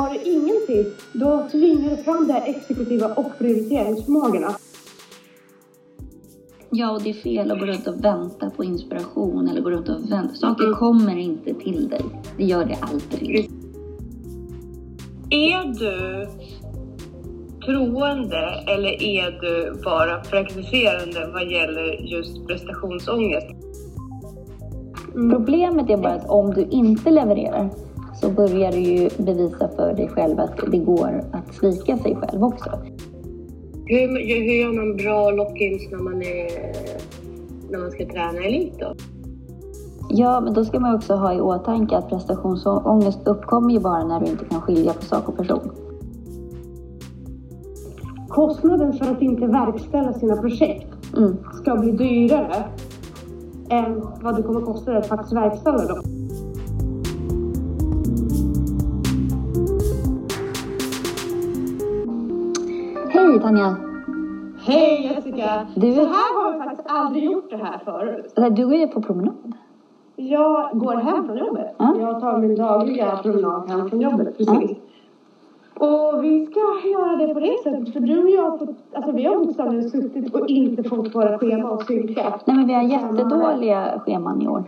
Har du ingenting, då tvingar du fram de här exekutiva och prioriteringsförmågorna. Ja, och det är fel att gå runt och vänta på inspiration eller gå runt och vänta. Saker kommer inte till dig. Det gör det aldrig. Är du troende eller är du bara praktiserande vad gäller just prestationsångest? Problemet är bara att om du inte levererar så börjar du ju bevisa för dig själv att det går att svika sig själv också. Hur, hur gör man bra lock-ins när man, är, när man ska träna elit då? Ja, men då ska man också ha i åtanke att prestationsångest uppkommer ju bara när du inte kan skilja på sak och person. Kostnaden för att inte verkställa sina projekt Mm. ska bli dyrare än vad det kommer kosta att faktiskt verkställa dem. Hej Tanja! Hej Jessica! Du- Så här har vi faktiskt aldrig gjort det här förut. Nej, Du är på promenad. Jag går hem från jobbet. Ja. Jag tar min dagliga promenad hem från jobbet precis. Och vi ska göra det på det sättet. För du och jag fått, alltså vi har bokstavligen suttit och inte fått våra schema att synka. Nej, men vi har jättedåliga scheman i år.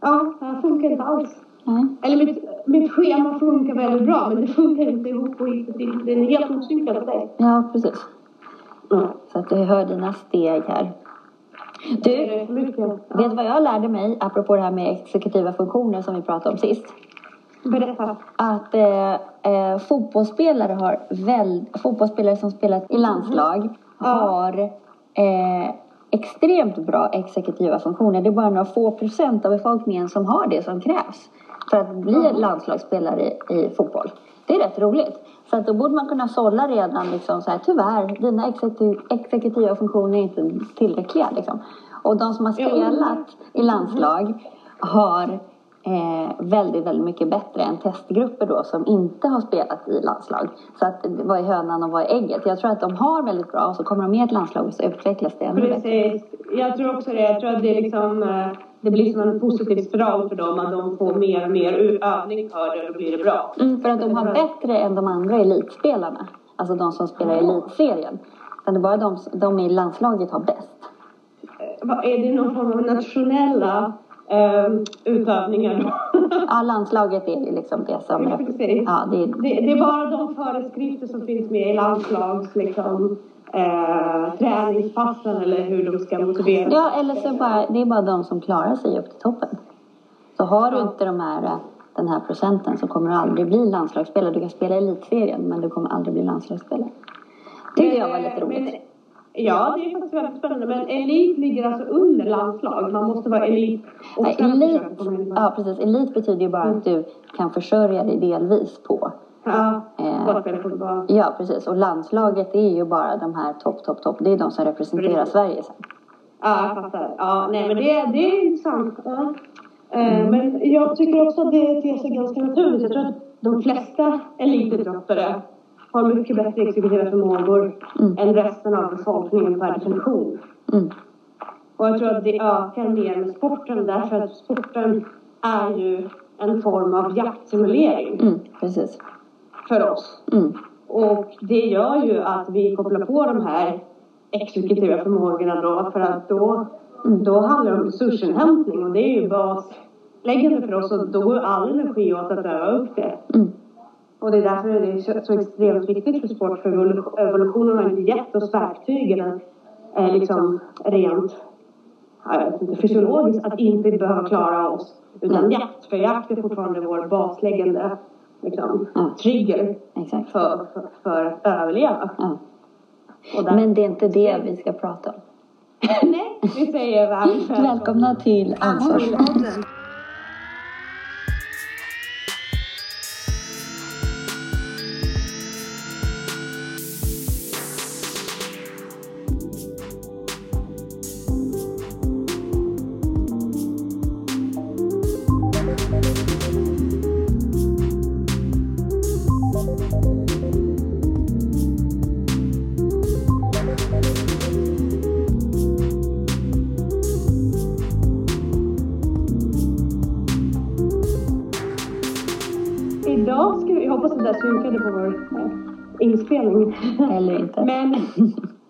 Ja, det funkar inte alls. Nej. Eller mitt, mitt schema funkar väldigt bra men det funkar inte ihop och inte, det är en helt osynkad dig. Ja, precis. Så att du hör dina steg här. Det Du, är vet du vad jag lärde mig apropå det här med exekutiva funktioner som vi pratade om sist? Berätta. Att eh, eh, fotbollsspelare har väl, fotbollsspelare som spelat i landslag har eh, extremt bra exekutiva funktioner. Det är bara några få procent av befolkningen som har det som krävs för att bli landslagsspelare i, i fotboll. Det är rätt roligt. Så att då borde man kunna sålla redan liksom så här, tyvärr, dina exekutiv, exekutiva funktioner är inte tillräckliga liksom. Och de som har spelat i landslag har eh, väldigt, väldigt mycket bättre än testgrupper då som inte har spelat i landslag. Så att vad är hönan och vad är ägget? Jag tror att de har väldigt bra och så kommer de med i ett landslag och så utvecklas det ännu bättre. Precis. Jag tror också det. Jag tror att det liksom eh, det blir som en positiv spiral för dem att de får mer och mer övning för det och då blir det bra. Mm, för att de har bättre än de andra elitspelarna. Alltså de som spelar i elitserien. Utan det är bara de, de i landslaget har bäst. Eh, Är det någon form av nationella eh, utövningar då? Ja, landslaget är ju liksom det som... Ja, precis. Ja, det är, Det, det är bara de föreskrifter som finns med i landslags liksom, eh, träningspassen eller hur de ska motivera. ja, eller så bara, det är bara de som klarar sig upp till toppen. Så har du inte de här, eh, den här procenten så kommer du aldrig bli landslagsspelare. Du kan spela i elitserien men du kommer aldrig bli landslagsspelare. Det tyckte jag var lite roligt. Men, ja, det är faktiskt väldigt spännande. Men elit ligger alltså under landslag. Man måste vara elit. och Nej, elit, ja, precis. elit betyder ju bara att du kan försörja dig delvis på. Ja, Eh. Ja, precis. Och landslaget är ju bara de här topp, topp, topp. Det är de som representerar Precis. Sverige sen. Ja, jag fattar. Ja, nej, men det, det är intressant. Ja. Eh, Men jag tycker också att det ter sig ganska naturligt. Jag tror att de flesta elitidrottare har mycket bättre exekutiva förmågor Mm. än resten av befolkningen per definition. Mm. Och jag tror att det ökar mer med sporten därför att sporten är ju en form av jaktsimulering Mm, precis. för oss. Mm. Och det gör ju att vi kopplar på de här exekutiva förmågorna då för att då, då handlar det om resursinhämtning och det är ju basläggande för oss och då går all energi åt att öva upp det. Mm. Och det är därför det är så, så extremt viktigt för sport för evolu- evolutionen har inte gett oss verktygen eh, liksom rent inte, fysiologiskt att inte behöva klara oss utan Mm. jakt. För jakt är fortfarande vår basläggande liksom, Mm. trigger Exakt. för, för, för att överleva. Där, Men det är inte det vi ska prata om. Nej, vi säger varmt Välkomna till Ansvarspodden. Inspelning. Eller inte. Men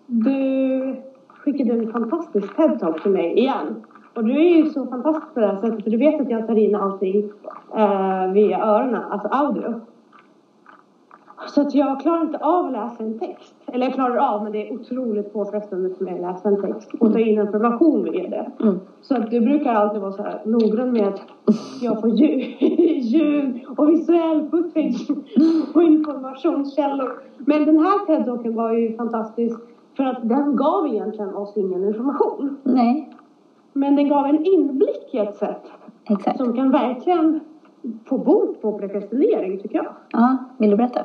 du skickade en fantastisk TED-talk till mig igen. Och du är ju så fantastisk på det här sättet för du vet att jag tar in allting eh, via öronen, alltså audio. Så att jag klarar inte av att läsa en text. Eller jag klarar av, men det är otroligt påfrestande för mig att läsa en text och ta in information via det. Mm. Så att du brukar alltid vara så här noggrann med att jag får ljud, ljud och visuell footage och informationskällor. Men den här TED-talken var ju fantastisk för att den gav egentligen oss ingen information. Nej, Men den gav en inblick i ett sätt exakt. som kan verkligen få bot på prokrastinering tycker jag. Ja, vill du berätta?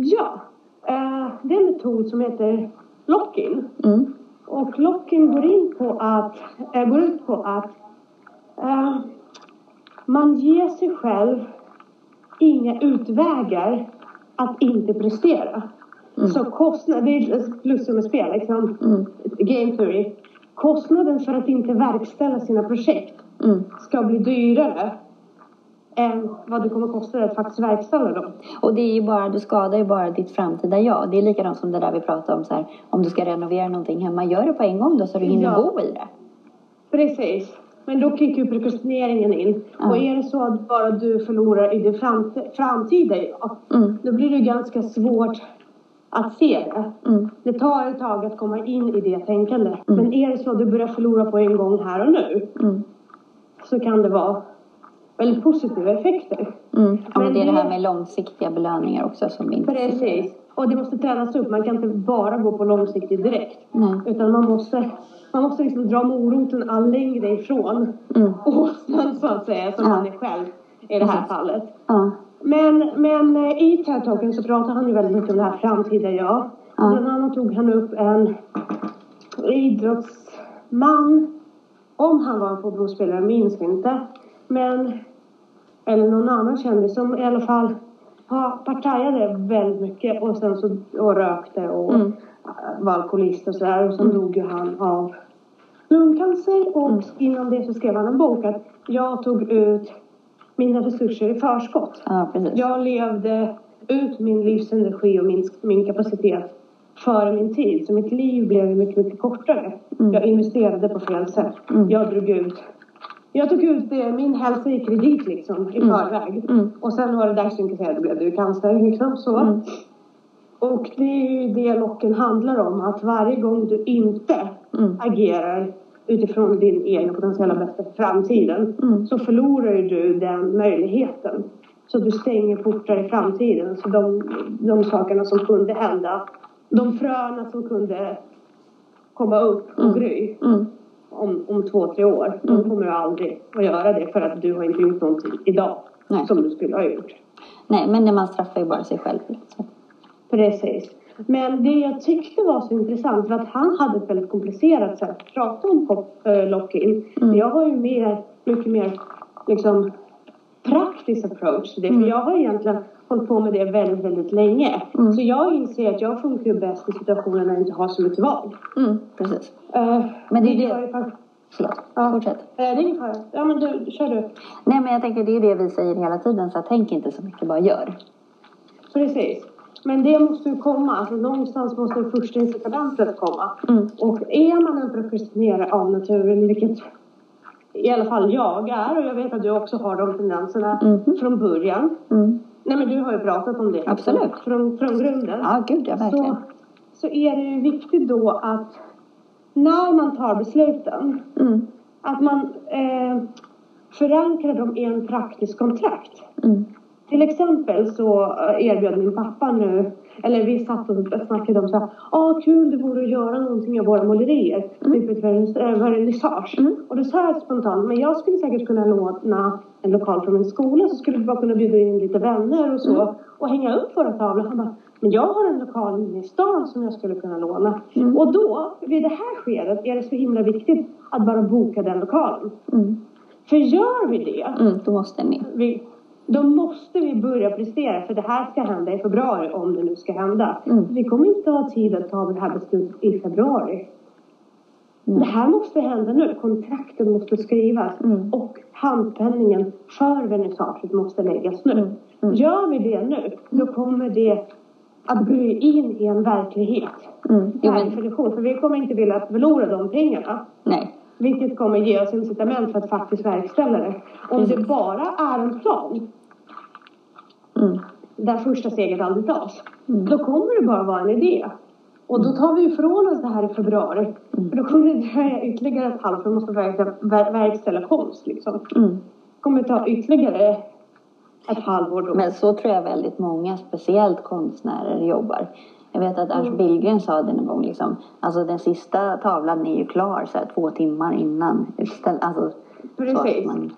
Ja, eh, det är en metod som heter lock-in. Mm. Och lock-in går, in på att, eh, går ut på att eh, man ger sig själv inga utvägar att inte prestera. Mm. Så kostnad, det är plus med spel liksom, Mm. game theory. Kostnaden för att inte verkställa sina projekt Mm. ska bli dyrare än vad det kommer kosta dig att faktiskt verkställa dem. Och det är ju bara, du skadar ju bara ditt framtida jag. Det är likadant som det där vi pratade om så här, om du ska renovera någonting hemma, gör det på en gång då så du hinner Ja. bo i det. Precis. Men då kickar ju prokrastineringen in. Ja. Och är det så att bara du förlorar i det framt- framtida ja, Mm. då blir det ganska svårt att se det. Mm. Det tar ett tag att komma in i det tänkandet. Men är det så att du börjar förlora på en gång här och nu Mm. så kan det vara väldigt positiva effekter. Mm. Ja, men Men det är det här med långsiktiga belöningar också som inte... Precis. Och det måste tränas upp. Man kan inte bara gå på långsiktigt direkt. Nej. Utan man måste, man måste liksom dra moroten all längre ifrån Mm. åsnan så att säga, som Ja. han är själv i det här Precis. fallet. Ja. Men, men eh, i TED-talken så pratar han ju väldigt mycket om det här framtida jag. Ja. Bland annat tog han upp en idrottsman. Om han var en fotbollsspelare minns inte. Men, eller någon annan kändis som i alla fall ja, partajade väldigt mycket och sen så och rökte och Mm. äh, var alkoholist och sådär. Och sen dog ju han av lungcancer och Mm. innan det så skrev han en bok att jag tog ut mina resurser i förskott. precis. Jag levde ut min livsenergi och min, min kapacitet före min tid. Så mitt liv blev mycket, mycket kortare. Mm. Jag investerade på fel sätt. Mm. Jag drog ut. Jag tog ut det, min hälsa i kredit liksom i Mm. förväg. Mm. Och sen var det dags att då blev det ju cancer liksom så. Mm. Och det är ju det locken handlar om. Att varje gång du inte Mm. agerar utifrån din egen potentiella bästa för framtiden Mm. så förlorar ju du den möjligheten. Så du stänger portar i framtiden. Så de, de sakerna som kunde hända, de fröna som kunde komma upp och Mm. gry Mm. Om, om två, tre år, de kommer ju aldrig att göra det för att du har inte gjort någonting idag Nej. som du skulle ha gjort. Nej, men man straffar ju bara sig själv. Så. Precis. Men det jag tyckte var så intressant för att han hade ett väldigt komplicerat sätt att prata om pop, äh, lock-in. Mm. Jag har ju mer, mycket mer liksom praktisk approach till det. Mm. För jag har egentligen hållit på med det väldigt, väldigt länge. Mm. Så jag inser att jag funkar ju bäst i situationer när jag inte har så mycket val. Mm, precis. Uh, Men det är det- fakt- Förlåt, Ja. fortsätt. Eh, det är ingen fara. Ja men du, kör du. Nej, men jag tänker det är det vi säger hela tiden, så tänk inte så mycket, bara gör. Precis. Men det måste ju komma. Alltså någonstans måste det första incitamentet komma. Mm. Och är man en prokrastinerare av naturen, vilket i alla fall jag är och jag vet att du också har de tendenserna Mhm. från början. Mm. Nej men du har ju pratat om det. Absolut. Från, från grunden. Ja, gud ja, verkligen. så, så är det ju viktigt då att när man tar besluten Mm. att man eh, förankrar dem i en praktisk kontrakt. Mm. Till exempel så eh, erbjöd min pappa nu, eller vi satt och snackade om så här, ah kul det vore att göra någonting av våra målerier, typ ett eh, vernissage. Mm. Och då sa jag spontant, men jag skulle säkert kunna låna en lokal från min skola så skulle vi bara kunna bjuda in lite vänner och så Mm. och hänga upp våra tavlor. Han bara, men jag har en lokal inne i stan som jag skulle kunna låna. Mm. Och då, vid det här skedet, är det så himla viktigt att bara boka den lokalen. Mm. För gör vi det, Mm. Då måste ni. vi, då måste vi börja prestera för det här ska hända i februari om det nu ska hända. Mm. Vi kommer inte ha tid att ta det här beslutet i februari. Mm. Det här måste hända nu. Kontrakten måste skrivas. Mm. Och handpenningen för vernissaget måste läggas nu. Mm. Mm. Gör vi det nu, då kommer det att bli in i en verklighet. Mm. Jo, men, för vi kommer inte vilja förlora de pengarna. nej. Vilket kommer ge oss incitament för att faktiskt verkställa det. Om det bara är en plan Mm. där första steget aldrig tas. Mm. Då kommer det bara vara en idé. Och då tar vi ifrån oss det här i februari. Mm. För då kommer det dröja ytterligare ett halvår för vi måste verkställa, ver, verkställa konst. Liksom. Mm. Kommer ta ytterligare ett halvår då. Men så tror jag väldigt många, speciellt konstnärer, jobbar. Jag vet att Ernst Mm. Billgren sa det någon gång. Liksom, alltså den sista tavlan är ju klar så här, två timmar innan utställningen. Alltså, Precis.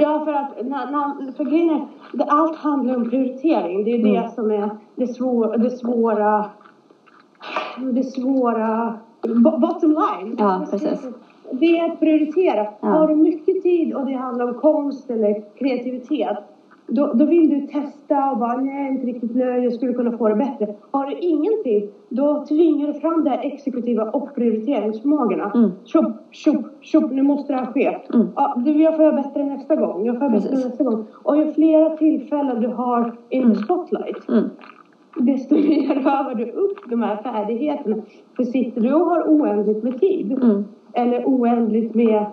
Ja, för att när, när, för grejen är, det, allt handlar om prioritering. Det är det Mm. som är det, svår, det svåra... Det svåra... bo- Bottom line. Ja, precis. Det är att prioritera. Ja. Har du mycket tid och det handlar om konst eller kreativitet då, då vill du testa och bara nej, inte riktigt nöjd, jag skulle kunna få det bättre. Har du ingen tid, då tvingar du fram de här exekutiva och prioriteringsförmågorna. Mm. Tjopp, tjopp, tjopp, nu måste det här ske. Mm. Ja, du, jag får göra bättre nästa gång. Jag får göra bättre nästa gång. Och ju flera tillfällen du har in Mm. spotlight, mm, desto mer övar du upp de här färdigheterna. För sitter du och har oändligt med tid, mm, eller oändligt med,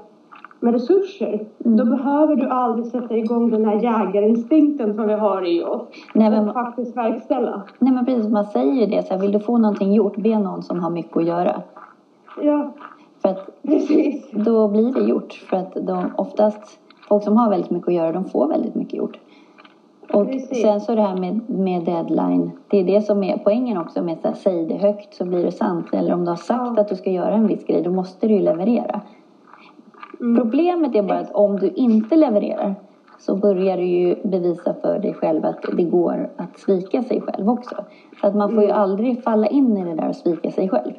med resurser, Mm. då behöver du aldrig sätta igång den här jägarinstinkten som vi har i oss. Nej, men- faktiskt verkställa. Nej men precis, man säger ju det. Så här, vill du få någonting gjort, be någon som har mycket att göra. Ja, För att precis. då blir det gjort. För att de oftast, folk som har väldigt mycket att göra, de får väldigt mycket gjort. Och Precis. sen så det här med, med deadline. Det är det som är poängen också med att säg det högt så blir det sant. Eller om du har sagt Ja. att du ska göra en viss grej, då måste du ju leverera. Mm. Problemet är bara att om du inte levererar så börjar du ju bevisa för dig själv att det går att svika sig själv också. Så att man får ju Mm. aldrig falla in i det där och svika sig själv.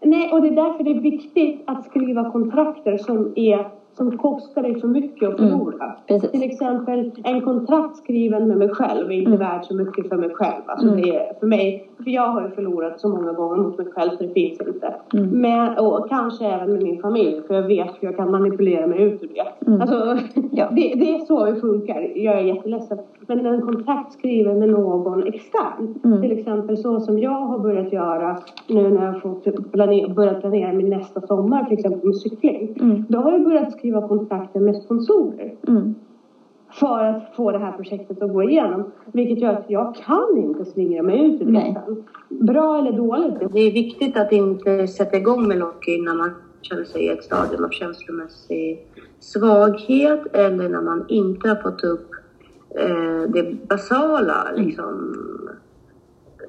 Nej, och det är därför det är viktigt att skriva kontrakter som, är, som kostar dig för mycket att Mm. förlora. Precis. Till exempel en kontrakt skriven med mig själv är inte Mm. värt så mycket för mig själv. Alltså Mm. det är för mig, för jag har ju förlorat så många gånger mot mig själv så det finns inte. Mm. Men, och kanske även med min familj för jag vet hur jag kan manipulera mig ut ur det. Mm. Alltså, Ja. det, det är så det funkar. Jag är jätteledsen. Men en kontrakt skriven med någon extern. Mm. Till exempel så som jag har börjat göra nu när jag har fått planera, börjat planera min nästa sommar till exempel med cykling. Mm. Då har jag börjat skriva kontrakter med sponsorer. Mm. För att få det här projektet att gå igenom. Vilket gör att jag kan inte slingra mig ut ur det. Bra eller dåligt. Det är viktigt att inte sätta igång med Locky när man känner sig i ett stadium av känslomässig svaghet eller när man inte har fått upp eh, det basala liksom,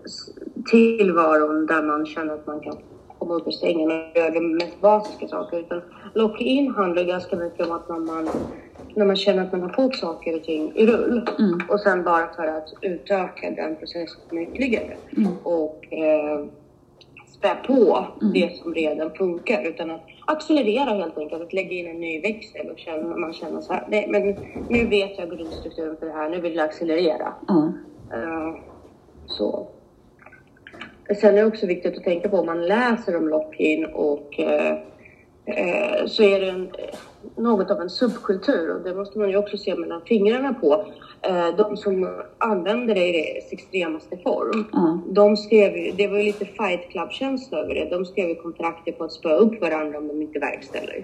s- tillvaron där man känner att man kan komma upp ur sängen och göra de mest basiska saker. Utan Locky in handlar ganska mycket om att när man, när man känner att man har fått saker och ting i rull Mm. och sen bara för att utöka den processen ytterligare Mm. och eh, spä på Mm. det som redan funkar utan att accelerera helt enkelt, att lägga in en ny växel och känna, man känner så här, nej men nu vet jag grundstrukturen för det här, nu vill jag accelerera. Eh, så. Sen är det också viktigt att tänka på om man läser om lock-in och eh, eh, så är det en, något av en subkultur och det måste man ju också se mellan fingrarna på. Eh, de som använder det i dess extremaste form. Ja. De skrev det var ju lite fight club-känsla över det. De skrev ju kontrakter på att spöa upp varandra om de inte verkställer.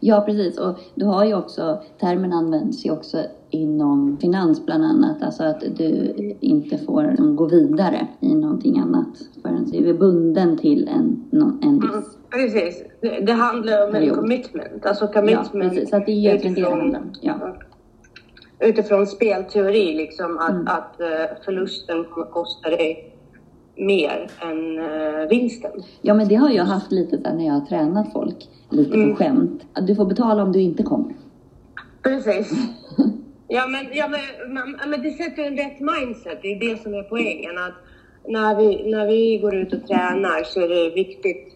Ja, precis. Och du har ju också, termen används ju också inom finans bland annat. Alltså att du inte får gå vidare i någonting annat förrän du är bunden till en, en Mm, viss... precis. Det, handlar om en commitment. Alltså Ja, commitment precis. Så att det är egentligen det det handlar om. Ja. utifrån spelteori, liksom att, Mm. att eh, förlusten kommer kosta dig mer än eh, vinsten. ja, men det har jag haft lite här när jag har tränat folk. Lite på Mm. skämt. Att du får betala om du inte kommer. Precis. Ja men, ja, men, men, men det sätter en rätt mindset, det är det som är poängen. Att när, vi, när vi går ut och tränar så är det viktigt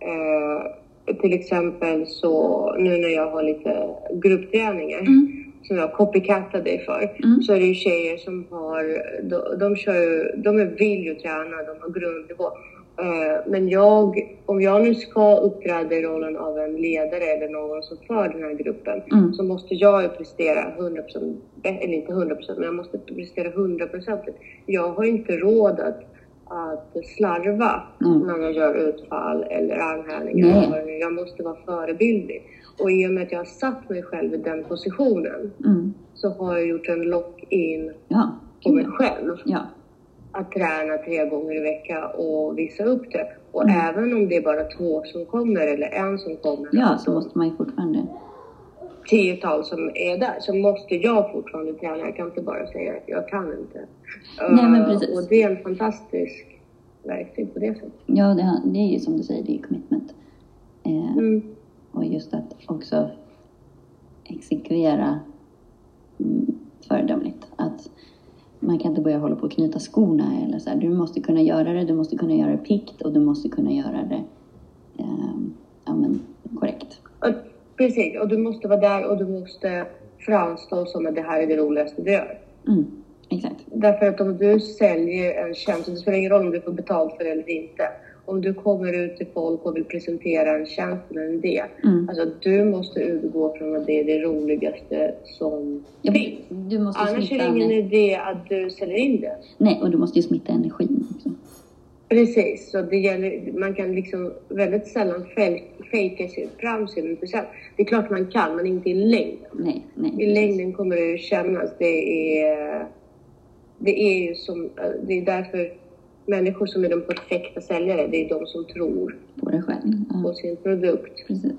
eh, till exempel så nu när jag har lite gruppträningar Mm. Som jag copycatar dig för Mm. så är det ju tjejer som har, de, de kör ju, de är vill ju träna, de har grundnivå Eh, Men jag, om jag nu ska uppträda i rollen av en ledare eller någon som för den här gruppen Mm. så måste jag ju prestera 100%, eller inte 100% men jag måste prestera 100%. Jag har inte råd att, att slarva Mm. när jag gör utfall eller armhävningar. Nej. Jag måste vara förebildlig. Och i och med att jag har satt mig själv i den positionen Mm. så har jag gjort en lock-in Ja. på mig själv Ja. att träna tre gånger i veckan och visa upp det. Och Mm. även om det är bara två som kommer eller en som kommer, Ja, så måste man ju fortfarande... tiotal som är där, så måste jag fortfarande träna. Jag kan inte bara säga att jag kan inte. Nej, men Eh, precis. Och det är en fantastisk verktyg på det sättet. Ja, det, det är ju som du säger, det är commitment. Eh, Mm. Och just att också exekvera mm, föredömligt. Att man kan inte börja hålla på och knyta skorna eller så här. Du måste kunna göra det, du måste kunna göra det pikt och du måste kunna göra det eh, ja, men, korrekt. Och, precis, och du måste vara där och du måste framstå som att det här är det roligaste du gör. Mm, exakt. Därför att om du säljer en tjänst, det spelar ingen roll om du får betalt för det eller inte. Om du kommer ut till folk och vill presentera en tjänst eller en idé. Mm. Alltså du måste utgå från att det är det roligaste som Ja, finns. du måste Annars är det ingen ener- idé att du säljer in det. Nej, och du måste ju smitta energin också. Precis, så det gäller, man kan liksom väldigt sällan fejk- fejka sig fram sin procent. Det är klart man kan, men inte i längden. Nej, nej. I längden kommer det kännas. Det är, det är ju som, det är därför människor som är de perfekta säljare, det är de som tror På dig själv. på Ja, sin produkt. precis.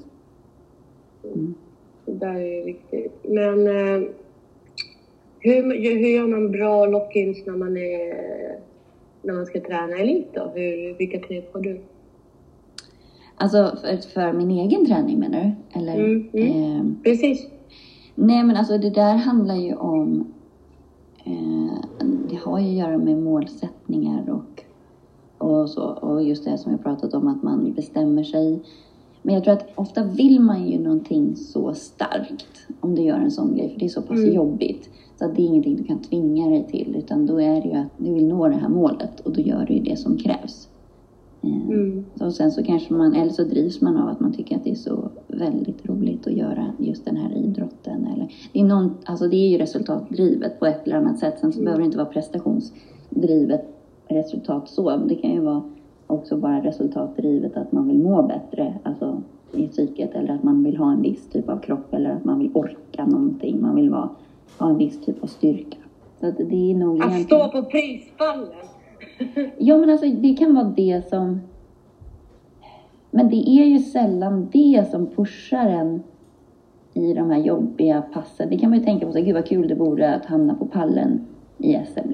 Det där är viktigt. Men eh, hur, hur gör man bra lock-ins när man, är, när man ska träna elit då? Hur, vilka knep har du? Alltså för, för min egen träning menar du? Eller? Mm, mm. ehm, Precis. Nej, men alltså det där handlar ju om... Eh, det har ju att göra med målsättningar och, och så. Och just det som jag pratat om, att man bestämmer sig. Men jag tror att ofta vill man ju någonting så starkt om du gör en sån grej, för det är så pass Mm. jobbigt. Så att det är ingenting du kan tvinga dig till, utan då är det ju att du vill nå det här målet och då gör du ju det som krävs. Eh, Mm. och sen så kanske man, eller så drivs man av att man tycker att det är så väldigt roligt att göra just den här idrotten. Eller, det, är någon, alltså det är ju resultatdrivet på ett eller annat sätt. Sen så behöver det inte vara prestationsdrivet resultat så. Det kan ju vara också bara resultatdrivet att man vill må bättre alltså i psyket. Eller att man vill ha en viss typ av kropp eller att man vill orka någonting. Man vill vara, ha en viss typ av styrka. Så att det är nog Att egentligen... stå på prispallen. Ja, men alltså det kan vara det som... Men det är ju sällan det som pushar en i de här jobbiga passen. Det kan man ju tänka på, så, gud vad kul det vore att hamna på pallen i SM.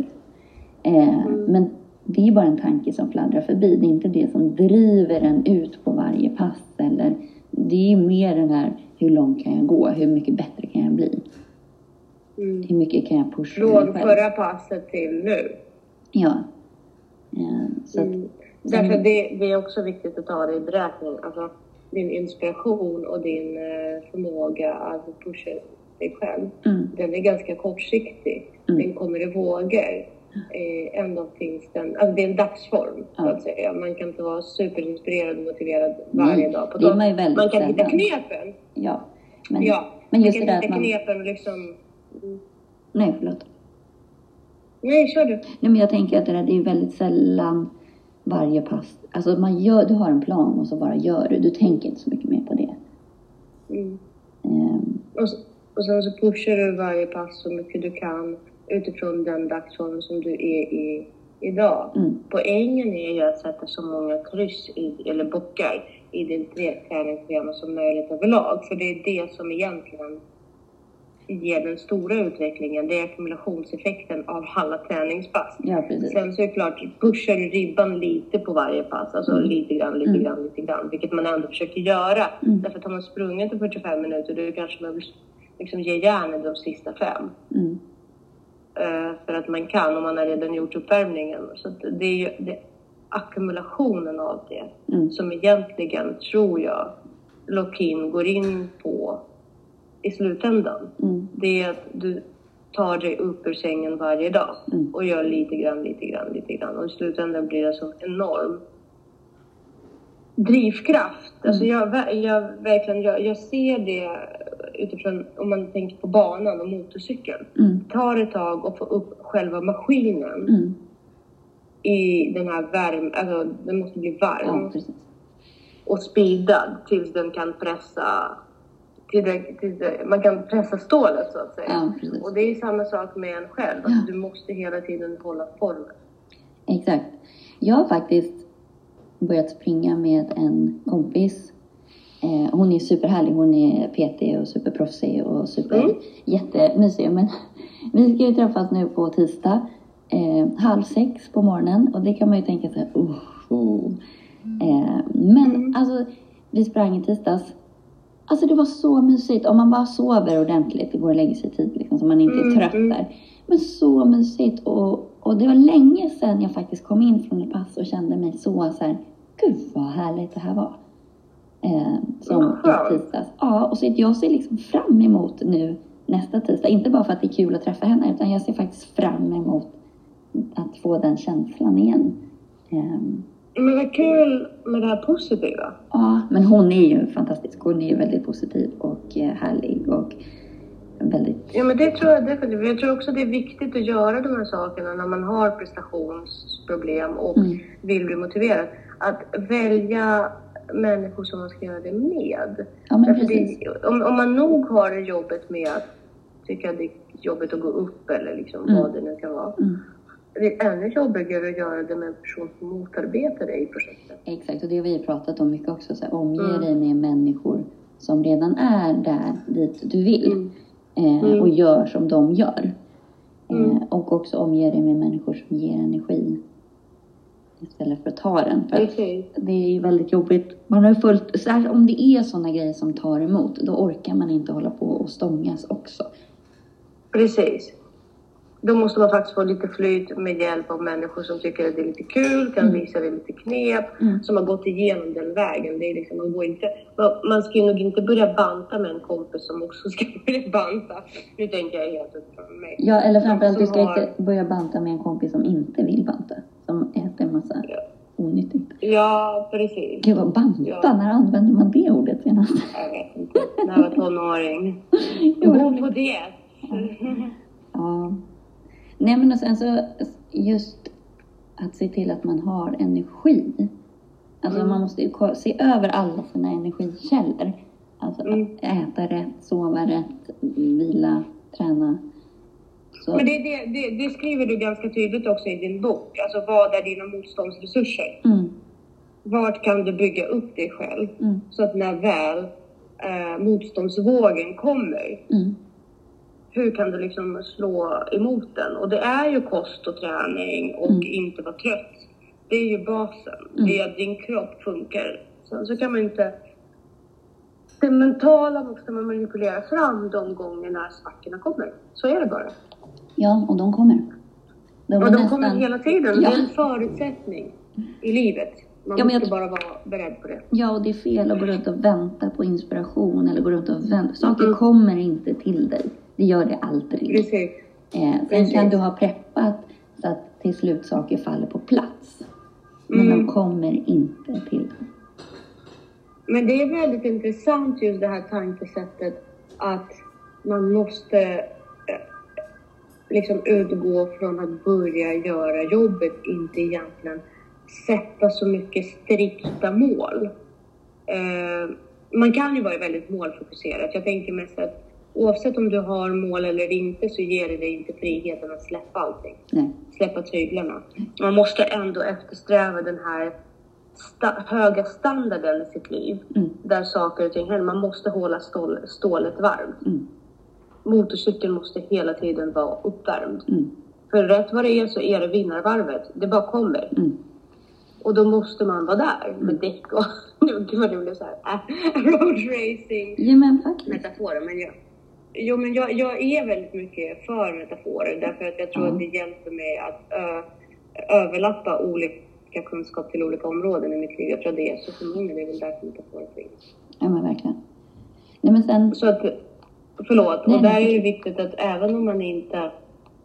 Eh, Men det är bara en tanke som fladdrar förbi. Det är inte det som driver en ut på varje pass. Eller, det är ju mer den här, hur långt kan jag gå? Hur mycket bättre kan jag bli? Mm. Hur mycket kan jag pusha mig Från själv? förra passet till nu. Ja. Eh, så Mm. Därför det, det är också viktigt att ta det i beräkning. Alltså, din inspiration och din eh, förmåga att pusha dig själv, mm, den är ganska kortsiktig. Mm. Den kommer i vågor. Eh, ändå finns den, alltså det är en dagsform så Ja. att säga. Man kan inte vara superinspirerad och motiverad varje Nej, dag. På det är man ju väldigt man kan hitta knepen. ja. Men, Ja, men man just kan det hitta man... knepen och liksom... Mm. Nej, förlåt. Nej, kör du. Nej, men jag tänker att det, där, det är väldigt sällan varje pass. Alltså man gör, du har en plan och så bara gör du. Du tänker inte så mycket mer på det. Mm. Ehm, Och, och sen så pushar du varje pass så mycket du kan utifrån den dagsform som du är i idag. Mm. Poängen är ju att sätta så många kryss i, eller bockar i ditt träningsschema som möjligt överlag. För det är det som egentligen ger den stora utvecklingen. Det är ackumulationseffekten av alla träningspass. ja, precis. Sen så är det klart, pushar du ribban lite på varje pass, alltså Mm. lite grann, lite Mm. grann, lite grann, vilket man ändå försöker göra. Mm. Därför att har man sprungit i 45 minuter, då kanske man vill liksom ge järnet de sista fem. Mm. Eh, för att man kan, och man har redan gjort uppvärmningen. Så det är ju det, ackumulationen av det Mm. som egentligen, tror jag, Lokin går in på i slutändan. Mm. Det är att du tar dig upp ur sängen varje dag Mm. och gör lite grann, lite grann, lite grann. Och i slutändan blir det så enorm drivkraft. Alltså jag, jag, verkligen, jag, jag ser det utifrån om man tänker på banan och motorcykeln. Mm. Tar ett tag att få upp själva maskinen Mm. i den här värmen. Alltså den måste bli varm Ja, och speedad tills den kan pressa till det, till det, man kan pressa stålet så att säga. Ja. Och det är samma sak med en själv. Alltså, Du måste hela tiden hålla formen. Exakt. Jag har faktiskt börjat springa med en kompis. Eh, hon är superhärlig. Hon är PT och superproffsig och super Mm. jättemysig. Men vi ska ju träffas nu på tisdag eh, halv sex på morgonen och det kan man ju tänka sig. Uh, uh. Eh, men Mm. alltså, vi sprang i tisdags. Alltså det var så mysigt. Om man bara sover ordentligt, det går och lägger sig tid liksom, så man inte är Mm, trött mm. där. Men så mysigt och, och det var länge sedan jag faktiskt kom in från ett pass och kände mig så så här, gud vad härligt det här var. Eh, som skönt. i tisdags. Ja, och så jag ser liksom fram emot nu nästa tisdag. Inte bara för att det är kul att träffa henne utan jag ser faktiskt fram emot att få den känslan igen. Ehm, Men vad kul med det här positiva. Ja, men hon är ju fantastisk. Hon är ju väldigt positiv och eh, härlig och väldigt... Ja men det tror jag definitivt. Jag tror också det är viktigt att göra de här sakerna när man har prestationsproblem och Mm. vill bli motiverad. Att välja människor som man ska göra det med. Ja, men Därför precis. det, om, om man nog har jobbet med att tycka det är jobbigt att gå upp eller liksom Mm. vad det nu kan vara. Mm. Det är ännu jobbigare att göra det med en person som motarbetar dig i projektet. Exakt, och det har vi pratat om mycket också. Så här, omge Mm. dig med människor som redan är där dit du vill. Mm. Eh, Mm. Och gör som de gör. Eh, Mm. och också omge dig med människor som ger energi. Istället för att ta den. För Precis. det är ju väldigt jobbigt. Man har fullt, särskilt om det är sådana grejer som tar emot. Då orkar man inte hålla på och stångas också. Precis. Då måste man faktiskt få lite flyt med hjälp av människor som tycker att det är lite kul, kan Mm. visa dig lite knep, Mm. som har gått igenom den vägen. Det är liksom, man, går inte, man, ska ju nog inte börja banta med en kompis som också ska börja banta. Nu tänker jag helt utifrån mig. Ja, eller framförallt du ska har- inte börja banta med en kompis som inte vill banta. Som äter en massa Ja. onyttigt. Ja, precis. Gud vad banta, Ja. när använder man det ordet senast? Jag vet inte. När jag var tonåring. Gå på diet. Ja. Nej men och sen så just att se till att man har energi. Alltså Mm. man måste ju se över alla sina energikällor. Alltså Mm. äta rätt, sova rätt, vila, träna. Så, Men det, det, det, det skriver du ganska tydligt också i din bok. Alltså vad är dina motståndsresurser? mm, Vart kan du bygga upp dig själv? mm, Så att när väl eh, motståndsvågen kommer, mm, hur kan du liksom slå emot den? Och det är ju kost och träning och Mm. inte vara trött. Det är ju basen. Mm. Det är att din kropp funkar. Sen så kan man inte... Det mentala måste man manipulera fram de gångerna svackorna kommer. Så är det bara. ja, och de kommer. De Och de kommer hela tiden. Ja. Det är en förutsättning i livet. Man Ja, måste jag- bara vara beredd på det. Ja, och det är fel att gå runt och vänta på inspiration eller gå runt och vänta. Saker Mm. kommer inte till dig. Det gör det aldrig. Precis. Eh, sen Precis. kan du ha preppat så att till slut saker faller på plats. Men Mm. de kommer inte till dig. Men det är väldigt intressant just det här tankesättet att man måste eh, liksom utgå från att börja göra jobbet, inte egentligen sätta så mycket strikta mål. Eh, man kan ju vara väldigt målfokuserad. Jag tänker mest att oavsett om du har mål eller inte så ger det dig inte friheten att släppa allting Nej. släppa tyglarna. Man måste ändå eftersträva den här sta- höga standarden i sitt liv. Mm. Där saker och ting händer. Man måste hålla stål, stålet varmt. Mm. Motorcykeln måste hela tiden vara uppvärmd. Mm. För rätt vad det är så är det vinnarvarvet. Det bara kommer. Mm. Och då måste man vara där med däck och... Gud vad det blev så här. äh, road racing Ja, men faktiskt. metaforer. Men jag, jo, men jag, jag är väldigt mycket för metaforer därför att jag tror Ja. att det hjälper mig att ö, överlappa olika kunskap till olika områden i mitt liv. Jag tror det är så för många, det är väl därför metaforer finns. Ja, men verkligen. Nej, men sen... Så att, förlåt, Nej, och där nej. är det viktigt att även om man inte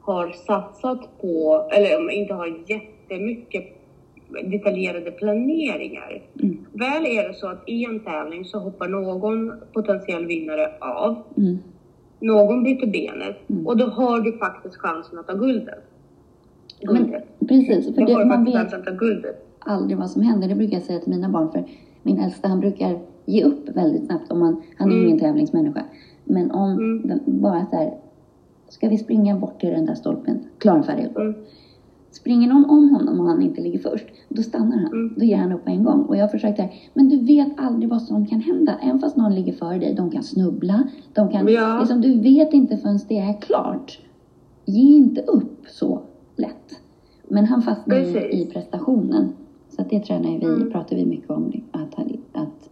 har satsat på, eller om man inte har jättemycket detaljerade planeringar. Mm. Väl är det så att i en tävling så hoppar någon potentiell vinnare av. Mm. Någon bryter benet Mm. och då har du faktiskt chansen att ta guldet. Men, Guldet. precis, för det, man vet chansen att ta guldet. aldrig vad som händer. Det brukar jag säga till mina barn. För min äldsta han brukar ge upp väldigt snabbt. Om man, han är Mm. ingen tävlingsmänniska. Men om Mm. bara så här. Ska vi springa bort till den där stolpen? Klar, färdig. Mm. Springer någon om honom och han inte ligger först, då stannar han. Mm. Då ger han upp på en gång. Och jag har försökt här, men du vet aldrig vad som kan hända. Även fast någon ligger före dig, de kan snubbla. De kan, Ja. liksom, du vet inte förrän det är klart. Ge inte upp så lätt. Men han fastnar ju i prestationen. Så att det tränar vi, Mm. pratar vi mycket om. Att, att,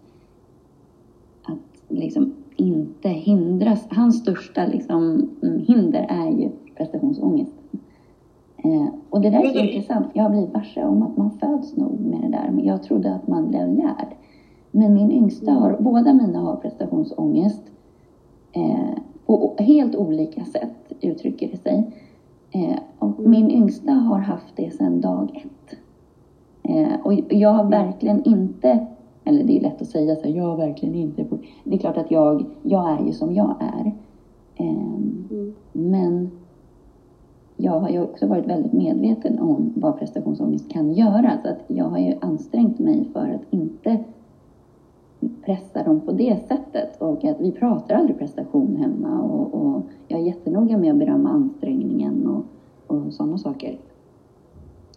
att liksom inte hindras. Hans största liksom, hinder är ju prestationsångest. Eh, och det där är så det- intressant. Jag har blivit varse om att man föds nog med det där. Men jag trodde att man blev lärd. Men min yngsta Mm. har, båda mina har prestationsångest. Eh, på helt olika sätt uttrycker det sig. Eh, och Mm. min yngsta har haft det sedan dag ett. Eh, och jag har verkligen inte, eller det är lätt att säga så här, jag har verkligen inte. Det är klart att jag, jag är ju som jag är. Ehm, Mm. men jag har ju också varit väldigt medveten om vad prestationsångest kan göra. Så att jag har ju ansträngt mig för att inte pressa dem på det sättet. Och att vi pratar aldrig prestation hemma. Och, och jag är jättenoga med att berömma ansträngningen och, och sådana saker.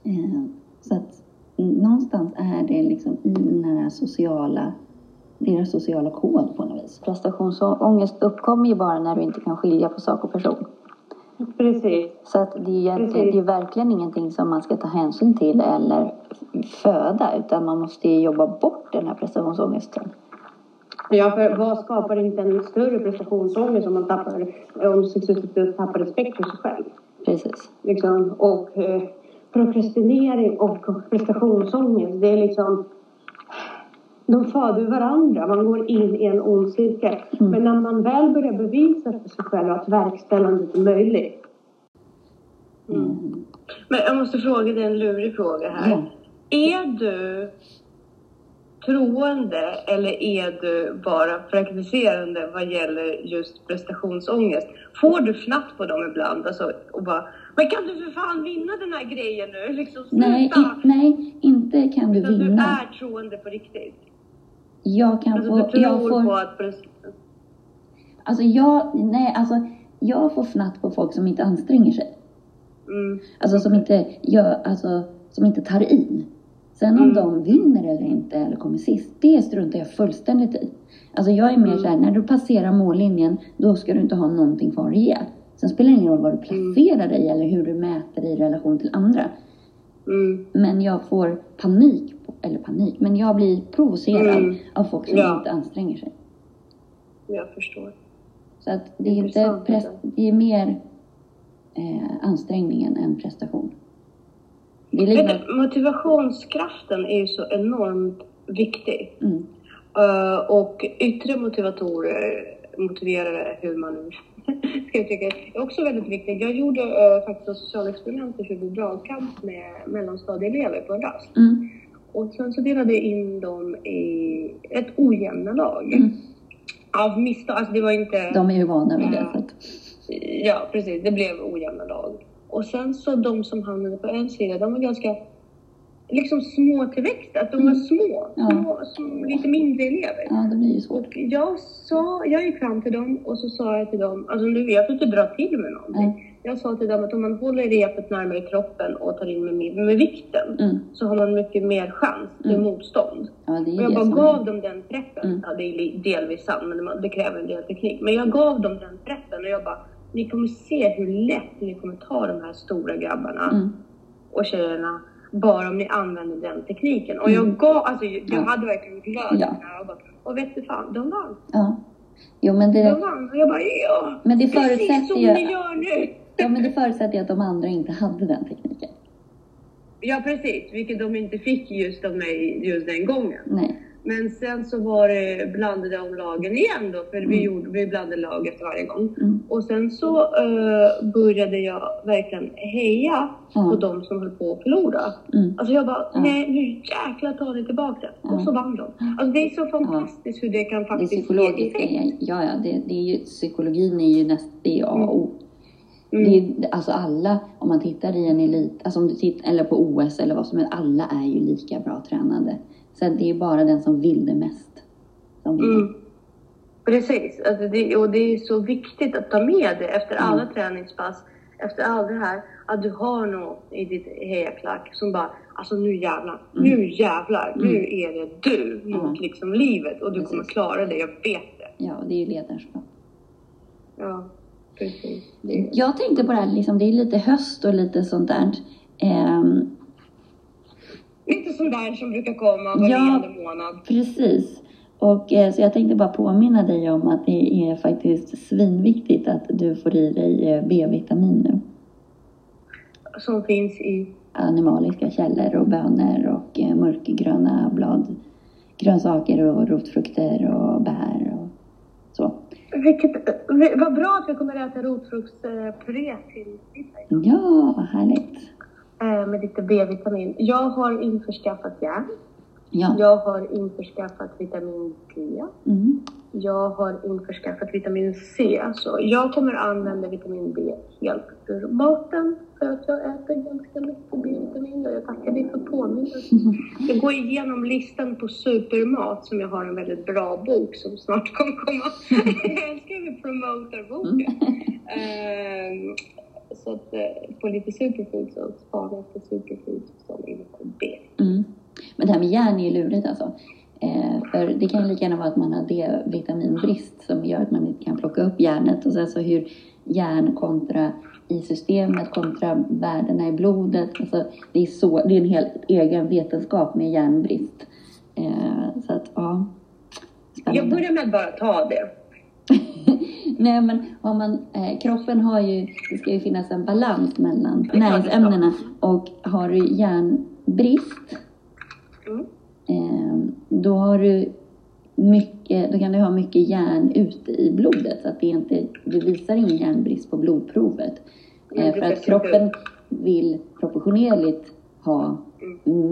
Eh, så att någonstans är det liksom i den här sociala, deras sociala kod på något vis. Prestationsångest uppkommer ju bara när du inte kan skilja på sak och person. Precis. Så att det är, egentligen, det är verkligen ingenting som man ska ta hänsyn till eller föda utan man måste ju jobba bort den här prestationsångesten. Ja, för vad skapar inte en större prestationsångest om man tappar, om successivt tappar respekt för sig själv? Precis. Liksom, och eh, prokrastinering och prestationsångest, det är liksom... De föder varandra, man går in i en ond cirkel. Mm. Men när man väl börjar bevisa för sig själv att verkställandet är möjligt. Mm. Men jag måste fråga dig en lurig fråga här. Ja. Är du troende eller är du bara praktiserande vad gäller just prestationsångest? Får du fnatt på dem ibland alltså, och bara Men kan du för fan vinna den här grejen nu? Liksom! Nej, i, nej, inte kan du Utan du vinna. är troende på riktigt. Jag kan Alltså, få... du tror Jag på får, att... prest- alltså jag, nej, alltså jag får fnatt på folk som inte anstränger sig. Mm. Alltså som inte gör, alltså som inte tar i. Sen om Mm. de vinner eller inte eller kommer sist, det struntar jag fullständigt i. Alltså jag är mer Mm. så här, när du passerar mållinjen, då ska du inte ha någonting kvar att ge. Sen spelar det ingen roll var du Mm. placerar dig eller hur du mäter i relation till andra. Mm. Men jag får panik, på- eller panik, men jag blir provocerad Mm. av folk som Ja. inte anstränger sig. Jag förstår. Så att det är, inte alltså. det är mer eh, ansträngningen än prestation. Det lite, du, motivationskraften är ju så enormt viktig. mm, Eh, och yttre motivatorer, motiverare, hur man nu ska uttrycka det, är också väldigt viktigt. Jag gjorde uh, faktiskt ett socialexperiment i 20 dragkamp med mellanstadieelever på en rast. mm, Och sen så delade jag in dem i ett ojämna lag. Mm. Av misstag, alltså det var inte... de är ju vana vid det. Ja. Ja, precis. Det blev ojämna lag. Och sen så de som hamnade på en sida, de var ganska liksom små till växt. Att de var små, Ja. små, små lite mindre elever. ja, det blir ju svårt. Och jag sa, jag gick fram till dem och så sa jag till dem, alltså nu jag försökte dra till med någonting. Jag sa till dem att om man håller repet närmare kroppen och tar in med, med, vikten Mm. så har man mycket mer chans till Mm. motstånd. Ja, Och jag bara gav dem den preppen. Mm. Ja, det är delvis sant, men det- kräver en del teknik. Men jag gav dem den preppen och jag bara, ni kommer se hur lätt ni kommer ta de här stora grabbarna Mm. och tjejerna bara om ni använder den tekniken. Och Mm. jag gav, alltså jag Ja. hade verkligen glöd Ja. ja. och, vet du fan, de vann. Ja. Jo, men De det, vann. Och jag bara, ja! men det Precis förutsätter som ju... ni gör nu! Ja, men det förutsätter ju att de andra inte hade den tekniken. Ja, precis. Vilket de inte fick just av mig just den gången. Nej. Men sen så var det blandade om lagen igen då, för vi, gjorde, vi blandade lag efter varje gång. Mm. Och sen så eh, började jag verkligen heja Ja. på de som höll på att förlora. Mm. Alltså jag bara, nej nu jäklar tar ni tillbaka det. Och så vann de. Alltså det är så fantastiskt hur det kan Det faktiskt ge effekt. är- ja, ja, det, det är ju, psykologin är ju näst, det är A och O. Mm. Det är, alltså alla, om man tittar i en elit, alltså om du tittar, eller på OS eller vad som helst, alla är ju lika bra tränade. Så det är bara den som vill det mest som vinner. Mm. Precis, alltså det, och det är så viktigt att ta med det efter Mm. alla träningspass, efter allt det här, att du har någon i ditt hejaklack som bara, alltså nu jävlar, nu jävlar, nu är det du mot Mm. liksom livet och du kommer Precis. klara det, jag vet det. Ja, och det är ju ledarskap. Ja, precis. Jag tänkte på det här, liksom, det är lite höst och lite sånt där. Ehm, lite sån där som brukar komma var Ja. månad. Precis. Och, eh, så jag tänkte bara påminna dig om att det är faktiskt svinviktigt att du får i dig eh, B-vitamin nu. Som finns i, Animaliska källor och bönor och eh, mörkgröna blad, grönsaker och rotfrukter och bär och vilket, vad bra att vi kommer att äta rotfruktspuré till middag Ja, vad härligt. Med lite B-vitamin. Jag har införskaffat järn. Ja. Jag har införskaffat vitamin D. Mm. Jag har införskaffat vitamin C. Så jag kommer använda vitamin B helt ur maten för att jag äter ganska mycket B-vitamin och jag tackar dig för påminnelsen. Jag går igenom listan på supermat som jag har en väldigt bra bok som snart kommer komma. jag älskar hur vi promotar boken. Ehm, så att eh, på lite superfoods och spana efter superfoods som innehåller B. Mm. Men det här med järn är ju lurigt alltså. Eh, för det kan ju lika gärna vara att man har D-vitaminbrist som gör att man inte kan plocka upp järnet. Och sen så hur järn kontra i systemet kontra värdena i blodet. Alltså det, är så, det är en helt egen vetenskap med järnbrist. Eh, så att ja, Jag spännande. börjar med att bara ta det. Nej men har man, eh, kroppen har ju, det ska ju finnas en balans mellan näringsämnena. Och har du järnbrist Mm. Eh, då har du mycket, då kan du ha mycket järn ute i blodet så att det inte, du visar ingen järnbrist på blodprovet. Det för att kroppen vill proportionerligt ha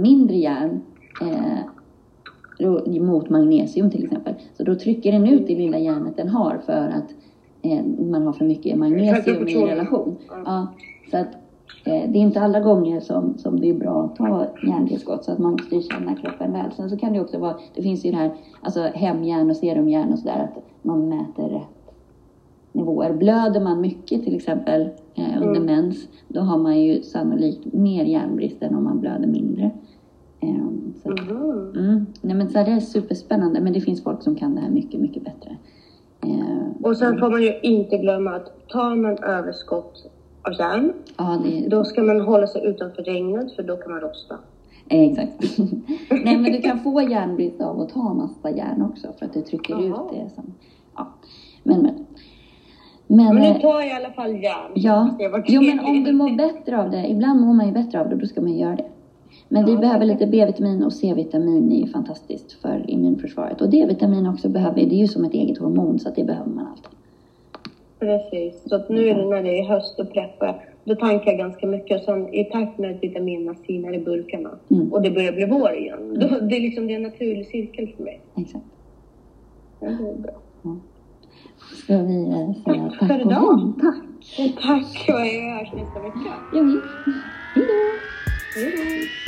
mindre järn eh, mot magnesium till exempel. Så då trycker den ut det lilla järnet den har för att eh, man har för mycket magnesium i relation. Ja. Så att det är inte alla gånger som, som det är bra att ta järntillskott så att man måste känna kroppen väl. Sen så kan det också vara, det finns ju det här, alltså hemjärn och serumjärn och sådär att man mäter rätt nivåer. Blöder man mycket till exempel eh, under Mm. mens, då har man ju sannolikt mer järnbrist än om man blöder mindre. Eh, så att, Mhm. mm. Nej men så här, det är superspännande men det finns folk som kan det här mycket, mycket bättre. Eh, Och sen får man ju inte glömma att tar man överskott av järn, ja, det, då ska man hålla sig utanför regnet för då kan man rosta. Eh, Exakt. Nej men du kan få järnbrist av att ta massa järn också för att du trycker Jaha. ut det. Som, ja. Men men. Men, Men eh, nu tar jag i alla fall järn. ja. Jo men om du mår bättre av det, ibland mår man ju bättre av det, då ska man göra det. Men vi Ja, behöver lite B-vitamin och C-vitamin är ju fantastiskt för immunförsvaret. Och D-vitamin också behöver vi, det är ju som ett eget hormon så att det behöver man alltid. Precis. Så att nu när det är höst och preppar, då tankar jag ganska mycket. Och sen i takt med att vitaminerna sinar i burkarna Mm. och det börjar bli vår igen, då, det är liksom det är en naturlig cirkel för mig. Exakt. Ja, det är bra. Ska vi eh, säga Tack tack för idag. Tack. Tack och jag hörs nästa vecka. Ja, vi. Hej då. Hej då.